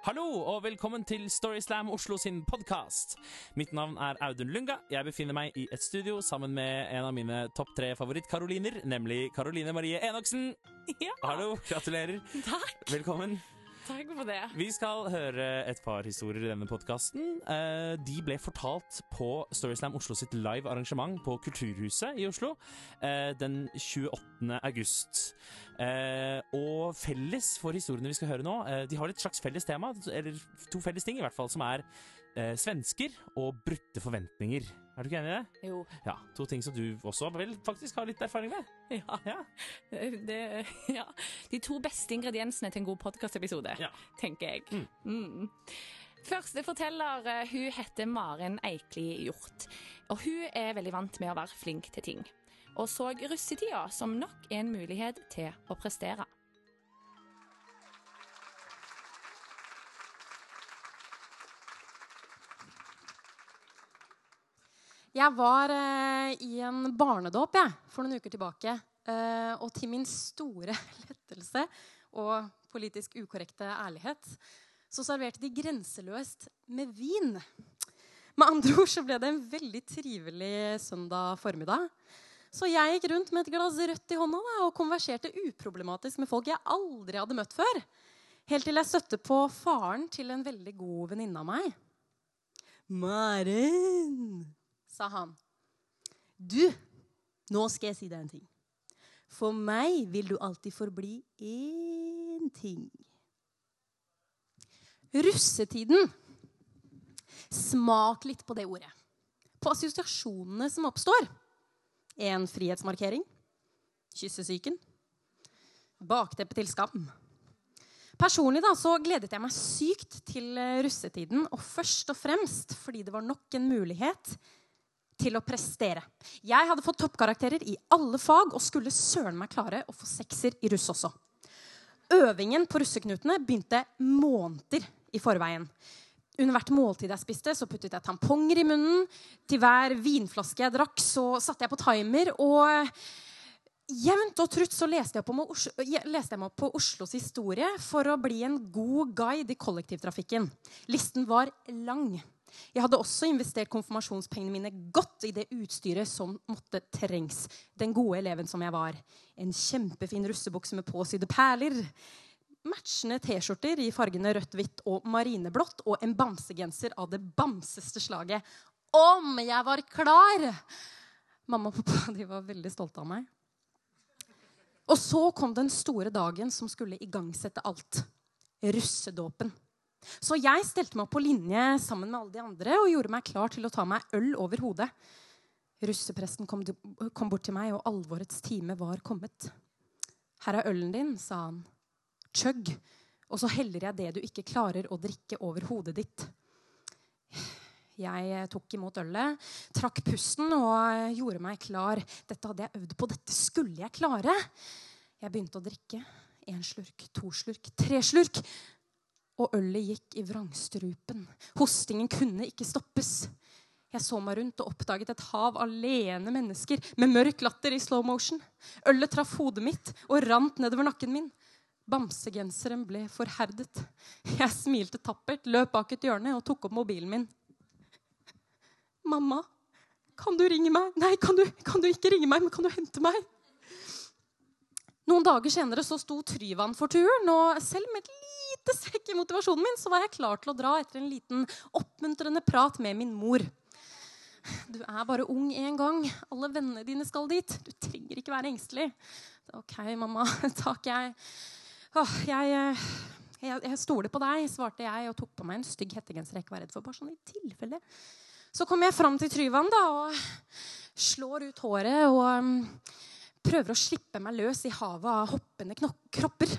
Hallo og velkommen til Storyslam Oslo sin podkast. Mitt navn er Audun Lunga. Jeg befinner meg i et studio sammen med en av mine topp tre favoritt-Karoliner, nemlig Karoline Marie Enoksen. Ja, Hallo, gratulerer. takk. Velkommen. Takk for det. Vi skal høre et par historier i denne podkasten. De ble fortalt på Storyslam Oslo sitt live arrangement på Kulturhuset i Oslo eh, den 28. august. Eh, og felles for historiene vi skal høre nå, eh, de har et slags felles tema, eller to felles ting i hvert fall, som er eh, svensker og brutte forventninger. Er du ikke enig i det? Jo. Ja, To ting som du også vel faktisk har litt erfaring med. Ja. Ja, Det, ja. De to beste ingrediensene til en god podkastepisode, Ja. tenker jeg. Mm. Første forteller eh, hun heter Maren Eikli Hjort. Og hun er veldig vant med å være flink til ting. Og så russetida som nok en mulighet til å prestere. Jeg var eh, i en barnedåp jeg, for noen uker tilbake. Eh, og til min store lettelse og politisk ukorrekte ærlighet så serverte de grenseløst med vin. Med andre ord så ble det en veldig trivelig søndag formiddag. Så jeg gikk rundt med et glass rødt i hånda da, og konverserte uproblematisk med folk jeg aldri hadde møtt før. Helt til jeg støtte på faren til en veldig god venninne av meg. Maren, sa han. Du, nå skal jeg si deg en ting. For meg vil du alltid forbli én ting. Russetiden. Smak litt på det ordet. På assosiasjonene som oppstår. En frihetsmarkering. Kyssesyken. Bakteppet til skam. Personlig da, så gledet jeg meg sykt til russetiden. Og først og fremst fordi det var nok en mulighet til å prestere. Jeg hadde fått toppkarakterer i alle fag og skulle søren meg klare å få sekser i russ også. Øvingen på russeknutene begynte måneder i forveien. Under hvert måltid jeg spiste, så puttet jeg tamponger i munnen. Til hver vinflaske jeg drakk, så satte jeg på timer. Og jevnt og trutt så leste jeg, Oslo, leste jeg meg opp på Oslos historie for å bli en god guide i kollektivtrafikken. Listen var lang. Jeg hadde også investert konfirmasjonspengene mine godt i det utstyret som måtte trengs. Den gode eleven som jeg var. En kjempefin russebukse med påsydde perler. Matchende T-skjorter i fargene rødt, hvitt og marineblått. Og en bamsegenser av det bamseste slaget. Om jeg var klar! Mamma og pappa de var veldig stolte av meg. Og så kom den store dagen som skulle igangsette alt. Russedåpen. Så jeg stelte meg opp på linje sammen med alle de andre og gjorde meg klar til å ta meg øl over hodet. Russepresten kom, bort til meg, og alvorets time var kommet. 'Her er ølen din', sa han. 'Chug', og så heller jeg det du ikke klarer å drikke, over hodet ditt'. Jeg tok imot ølet, trakk pusten og gjorde meg klar. Dette hadde jeg øvd på. Dette skulle jeg klare. Jeg begynte å drikke. Én slurk, to slurk, tre slurk. Og ølet gikk i vrangstrupen. Hostingen kunne ikke stoppes. Jeg så meg rundt og oppdaget et hav av leende mennesker med mørk latter i slow motion. Ølet traff hodet mitt og rant nedover nakken min. Bamsegenseren ble forherdet. Jeg smilte tappert, løp bak et hjørne og tok opp mobilen min. 'Mamma, kan du ringe meg?' 'Nei, kan du, kan du ikke ringe meg, men kan du hente meg?' Noen dager senere så sto Tryvann for turen, og selv med et lite sekk i motivasjonen min, så var jeg klar til å dra etter en liten oppmuntrende prat med min mor. Du er bare ung én gang. Alle vennene dine skal dit. Du trenger ikke være engstelig. OK, mamma. Takk, jeg Åh, jeg, jeg, jeg stoler på deg, svarte jeg og tok på meg en stygg hettegenser jeg ikke var redd for. bare sånn i tilfelle. Så kommer jeg fram til Tryvann da, og slår ut håret og um, prøver å slippe meg løs i havet av hoppende kropper.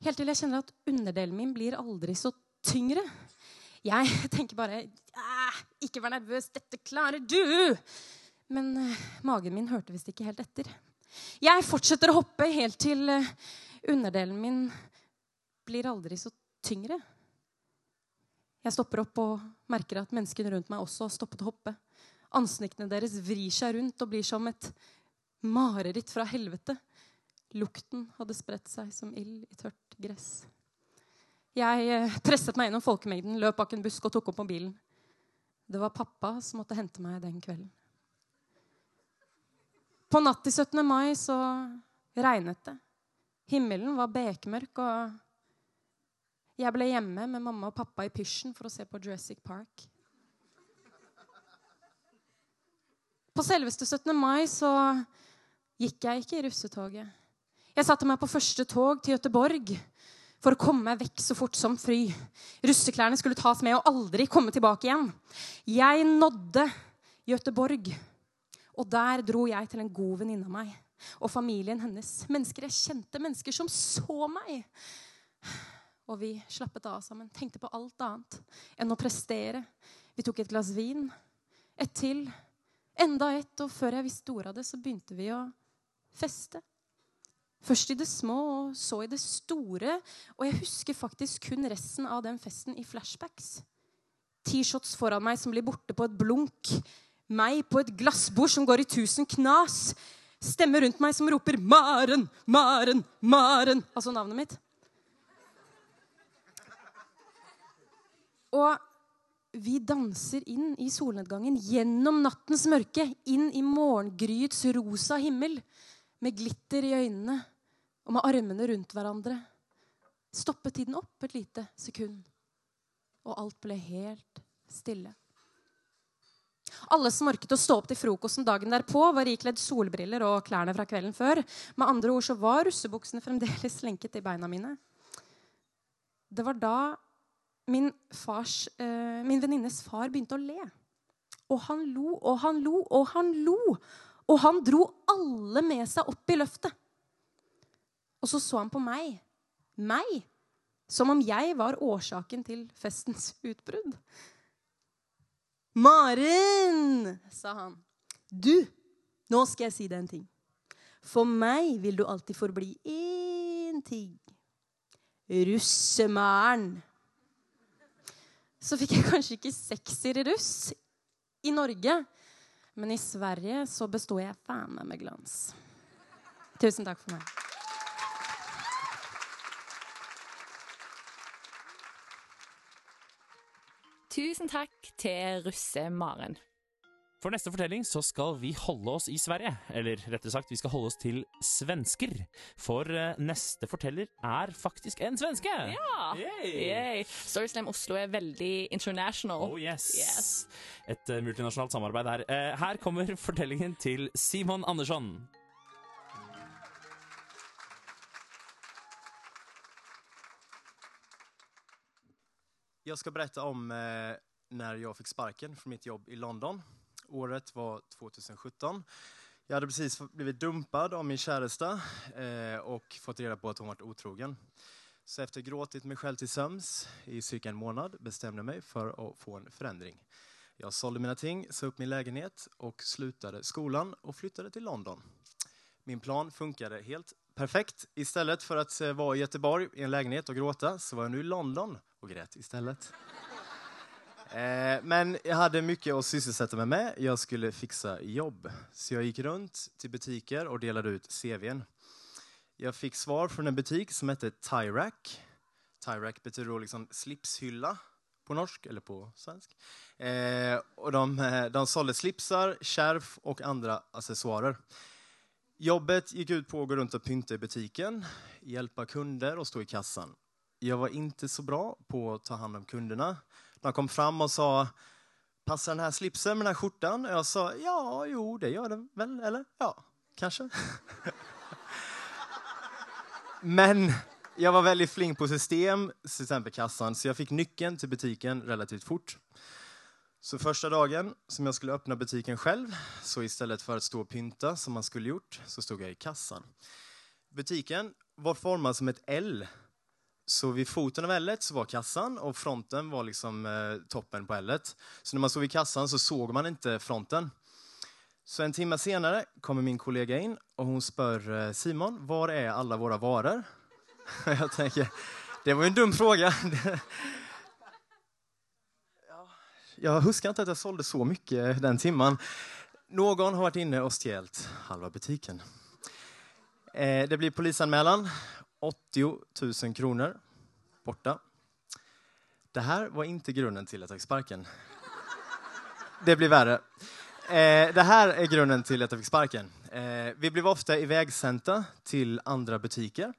Helt til jeg kjenner at underdelen min blir aldri så tyngre. Jeg tenker bare Ikke vær nervøs, dette klarer du! Men uh, magen min hørte visst ikke helt etter. Jeg fortsetter å hoppe helt til uh, underdelen min blir aldri så tyngre. Jeg stopper opp og merker at menneskene rundt meg også har stoppet å hoppe. Ansiktene deres vrir seg rundt og blir som et mareritt fra helvete. Lukten hadde spredt seg som ild i tørt gress. Jeg eh, presset meg gjennom folkemengden, løp bak en busk og tok opp mobilen. Det var pappa som måtte hente meg den kvelden. På natt til 17. mai så regnet det. Himmelen var bekmørk, og jeg ble hjemme med mamma og pappa i pysjen for å se på Jurassic Park. På selveste 17. mai så gikk jeg ikke i russetoget. Jeg satte meg på første tog til Gøteborg for å komme meg vekk så fort som fry. Russeklærne skulle tas med og aldri komme tilbake igjen. Jeg nådde Gøteborg, og der dro jeg til en god venninne av meg og familien hennes. Mennesker jeg kjente, mennesker som så meg. Og vi slappet av sammen, tenkte på alt annet enn å prestere. Vi tok et glass vin, et til, enda et, og før jeg visste ordet av det, så begynte vi å feste. Først i det små, og så i det store. Og jeg husker faktisk kun resten av den festen i flashbacks. T-shots foran meg som blir borte på et blunk. Meg på et glassbord som går i tusen knas. Stemmer rundt meg som roper 'Maren, Maren, Maren'. Altså navnet mitt. Og vi danser inn i solnedgangen, gjennom nattens mørke, inn i morgengryets rosa himmel med glitter i øynene og med armene rundt hverandre. Stoppet tiden opp et lite sekund, og alt ble helt stille. Alle som orket å stå opp til frokosten dagen derpå, var ikledd solbriller og klærne fra kvelden før. Med andre ord så var russebuksene fremdeles lenket i beina mine. Det var da min, eh, min venninnes far begynte å le. Og han lo og han lo og han lo. Og han dro alle med seg opp i løftet. Og så så han på meg. Meg. Som om jeg var årsaken til festens utbrudd. Maren, sa han. Du, nå skal jeg si deg en ting. For meg vil du alltid forbli én ting. Russemaren. Så fikk jeg kanskje ikke sekser russ i Norge. Men i Sverige så besto jeg faen meg med glans. Tusen takk for meg. Tusen takk til Russe-Maren. For neste fortelling så skal vi holde oss i Sverige. Eller rettere sagt, vi skal holde oss til svensker. For uh, neste forteller er faktisk en svenske! Ja! Yay! Yay. Storyslam Oslo er veldig international. Oh yes. Yes. Et uh, multinasjonalt samarbeid her. Uh, her kommer fortellingen til Simon Andersson. Jeg skal berette om eh, når jeg fikk sparken fra mitt jobb i London. Året var 2017. Jag hade precis blivit dumpad av min käresta eh, och fått reda på att hon varit otrogen. Så efter gråtit mig själv till sömns i cirka en månad bestämde jag mig för att få en förändring. Jag sålde mina ting, sa upp min lägenhet och slutade skolan och flyttade till London. Min plan funkade helt perfekt. Istället för att eh, vara i Göteborg i en lägenhet och gråta så var jag nu i London och grät istället. Eh, men jag hade mycket att sysselsätta mig med. Jag skulle fixa jobb. Så jag gick runt till butiker och delade ut CVn. Jag fick svar från en butik som hette Tyrack. Tyrack betyder då liksom slipshylla på norsk eller på svensk. Eh, och de, eh, de sålde slipsar, kärv och andra accessoarer. Jobbet gick ut på att gå runt och pynta i butiken, hjälpa kunder och stå i kassan. Jag var inte så bra på att ta hand om kunderna. De kom fram og sa Passer den här slipsen med den här skjortan? Jag sa ja, jo, det gjør den vel, eller? Ja, kanskje. Men jeg var veldig flink på system, exempel kassan, så jeg fikk nøkkelen til butikken relativt fort. Så første dagen som jeg skulle åpne butikken selv, så i stedet for å stå og pynta som man skulle gjort, så stod jeg i kassan. Butikken var formet som et L. Så vid foten av ellet så var kassan och fronten var liksom eh, toppen på ellet. Så när man stod vid kassan så såg man inte fronten. Så en timme senare kommer min kollega in och hon spör eh, Simon, var är alla våra varor? Jag tänker, det var ju en dum fråga. Jag huskar inte att jag sålde så mycket den timman. Någon har varit inne och stjält halva butiken. Eh, det blir polisanmälan. 80 000 kronor borta. Det här var inte grunden till att jag fick sparken. Det blir värre. Eh, det här är grunden till att jag fick sparken. Eh, vi blev ofta ivägsända till andra butiker.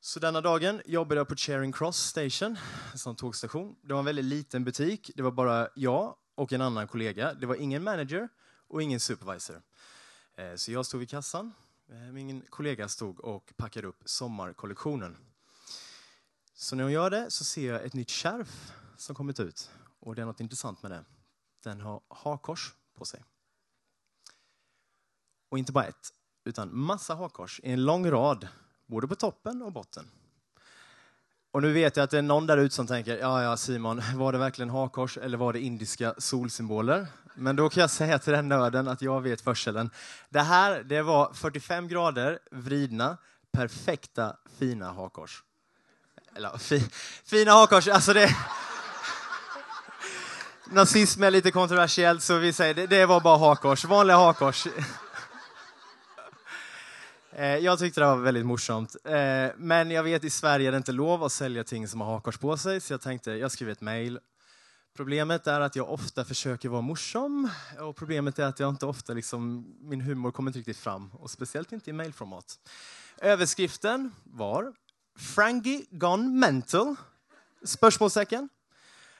Så denne dagen jobbade jeg på Charing Cross Station, som togstasjon. Det var en veldig liten butik. Det var bare jeg og en annen kollega. Det var ingen manager og ingen supervisor. Eh, så jeg stod ved kassan. Eh, min kollega stod och packade upp sommarkollektionen. Så när hon gör det så ser jag ett nytt skärf som kommit ut. Och det är något intressant med det. Den har hakors på sig. Och inte bara ett, utan massa hakors i en lång rad, både på toppen och botten. Och nu vet jag att det är någon där ute som tänker, ja, ja Simon, var det verkligen hakors eller var det indiska solsymboler? Men då kan jag säga till den nörden att jag vet förselen. Det här, det var 45 grader vridna, perfekta, fina hakkors. Eller fi, fina hakkors, alltså det... Nazism är lite kontroversiellt så vi säger det, det var bara hakkors, vanliga hakkors. Jeg jag tyckte det var väldigt morsamt. Eh, men jag vet i Sverige är det inte lov att sälja ting som har hakkors på sig så jag tänkte jag skriver ett mejl. Problemet er at jeg ofte forsøker å være morsom og problemet er at jeg ikke ofte liksom, min humor kommer ikke riktig fram Og spesielt ikke i mailformat. Overskriften var Frangie gone mental? Spørsmålstegn.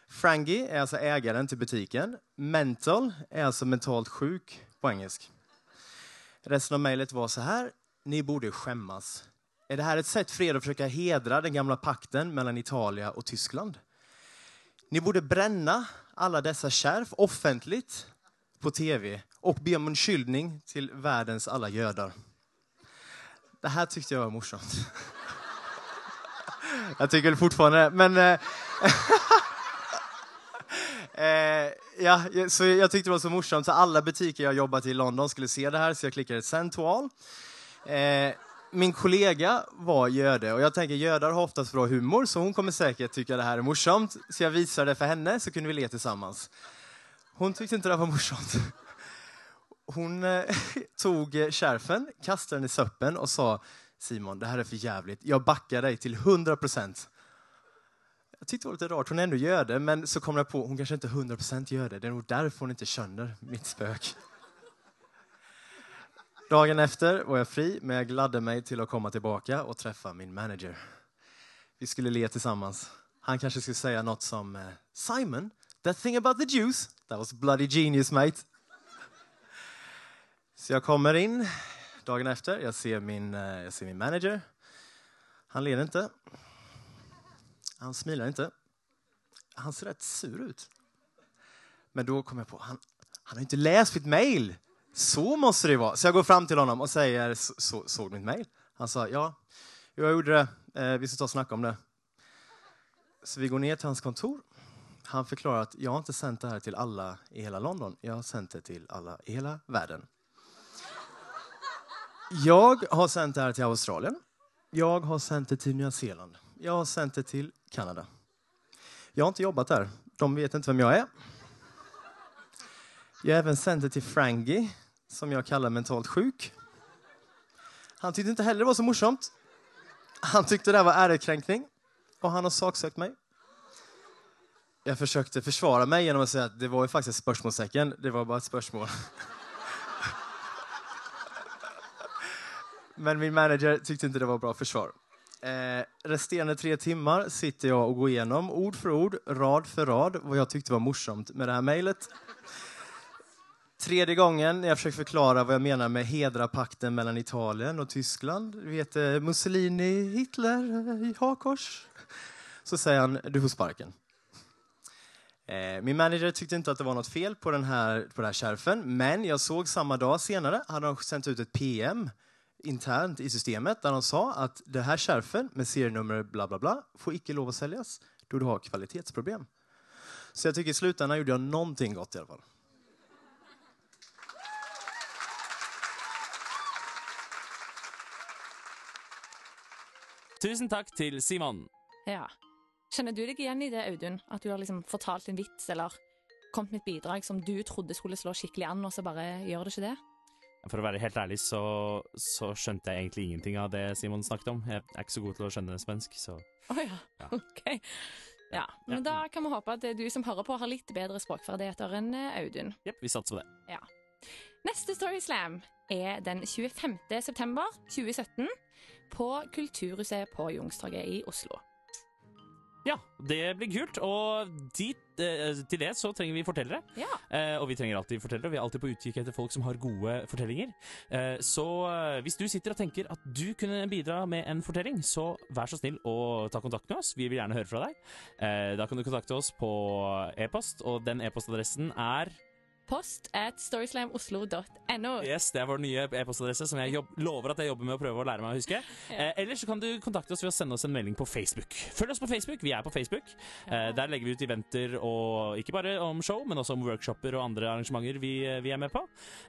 Frangie er altså eieren til butikken. Mental er altså mentalt sjuk på engelsk. Resten av mailet var så her. Ni borde skämmas. Er det et sett for å forsøke å hedre den gamle pakten mellom Italien og Tyskland? Ni borde bränna alla dessa kärv offentligt på tv och be om undskyldning till världens alla gödar. Det här tyckte jag var morsamt. Jag tycker det men... Eh, eh, ja, så jag tyckte det var så morsamt så alla butiker jag jobbat i London skulle se det här så jag klickade send to all. Eh, min kollega var jøde, og jeg tenker jøder har oftest bra humor så hun kommer säkert tycka det her er morsomt. Så jeg viser det for henne så kunne vi le sammen. Hun syntes ikke det var morsomt. Hun eh, tog kärfen, kastet den i søppelen og sa Simon, det her er for jævlig, jeg backer deg til 100 Jeg syntes det var litt rart. Hun er ennå jøde, men så kom jeg på hun kanskje ikke 100 jøde. det. er nok derfor hun ikke skjønner mitt spök. Dagen efter var jag fri, men jag gladde mig till att komma tillbaka och träffa min manager. Vi skulle le tillsammans. Han kanske skulle säga något som eh, Simon, that thing about the Jews, that was bloody genius mate. Så jag kommer in dagen efter, jag ser min, eh, ser min manager. Han ler inte. Han smilar inte. Han ser rätt sur ut. Men då kom jag på, han, han har inte läst mitt mail. Så måste det vara. Så jag går fram till honom och säger, så, såg du mitt mejl? Han sa, ja, jag gjorde det. Eh, vi ska ta och snacka om det. Så vi går ner till hans kontor. Han förklarar att jag har inte sänt det här till alla i hela London. Jag har sänt det till alla i hela världen. Jag har sänt det här till Australien. Jag har sänt det till Nya Zeeland. Jag har sänt det till Kanada. Jag har inte jobbat där. De vet inte vem jag är. Jag har även sänt det till Frangie som jag kallar mentalt sjuk. Han tyckte inte heller det var så morsomt. Han tyckte det var ärekränkning och han har saksökt mig. Jag försökte försvara mig genom att säga att det var ju faktiskt ett spörsmålstecken. Det var bara ett spörsmål. Men min manager tyckte inte det var bra försvar. Eh, resterande tre timmar sitter jag och går igenom ord för ord, rad för rad vad jag tyckte var morsomt med det här mejlet. Tredje gången jeg jag försöker förklara vad jag menar med hedra pakten mellan Italien och Tyskland. Du vet eh, Mussolini, Hitler, eh, i hakors. Så säger han, du får sparken. Eh, min manager tyckte inte att det var något fel på den här, på den här men jag såg samma dag senare, hade de sänt ut ett PM internt i systemet där de sa att det här kärfen med serienummer bla bla bla får icke lov att säljas då du har kvalitetsproblem. Så jag tycker i slutändan gjorde jag någonting gott i alla fall. Tusen takk til Simon. Ja. Kjenner du deg igjen i det, Audun? At du har liksom fortalt en vits eller kommet med et bidrag som du trodde skulle slå skikkelig an, og så bare gjør det ikke det? For å være helt ærlig så, så skjønte jeg egentlig ingenting av det Simon snakket om. Jeg er ikke så god til å skjønne svensk, så Å ja. Ja. OK. Ja, men da kan vi håpe at du som hører på, har litt bedre språkferdigheter enn eh, Audun. Jepp, vi satser på det. Ja. Neste Story Slam er den 25. september 2017 på Kulturhuset på Youngstorget i Oslo. Ja, det blir kult. Og dit, eh, til det så trenger vi fortellere. Ja. Eh, og vi trenger alltid fortellere. Vi er alltid på utkikk etter folk som har gode fortellinger. Eh, så eh, hvis du sitter og tenker at du kunne bidra med en fortelling, så vær så snill å ta kontakt med oss. Vi vil gjerne høre fra deg. Eh, da kan du kontakte oss på e-post, og den e-postadressen er Post at storyslamoslo.no. Yes, det er vår nye e-postadresse som jeg lover at jeg jobber med å prøve å lære meg å huske. Eh, eller så kan du kontakte oss ved å sende oss en melding på Facebook. Følg oss på Facebook. Vi er på Facebook. Eh, der legger vi ut eventer og ikke bare om show, men også om workshoper og andre arrangementer vi, vi er med på.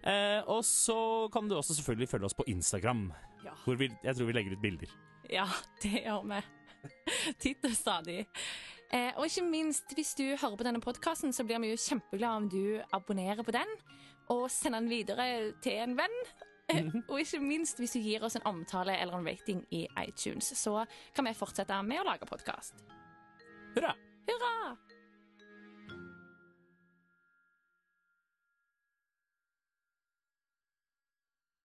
Eh, og så kan du også selvfølgelig følge oss på Instagram, Ja. hvor vi, jeg tror vi legger ut bilder. Ja, det gjør vi. Titt og stadig. Eh, og ikke minst, hvis du hører på denne podkasten, så blir vi jo kjempeglade om du abonnerer på den, og sender den videre til en venn. Eh, og ikke minst hvis du gir oss en omtale eller en rating i iTunes, så kan vi fortsette med å lage podkast. Hurra! Hurra!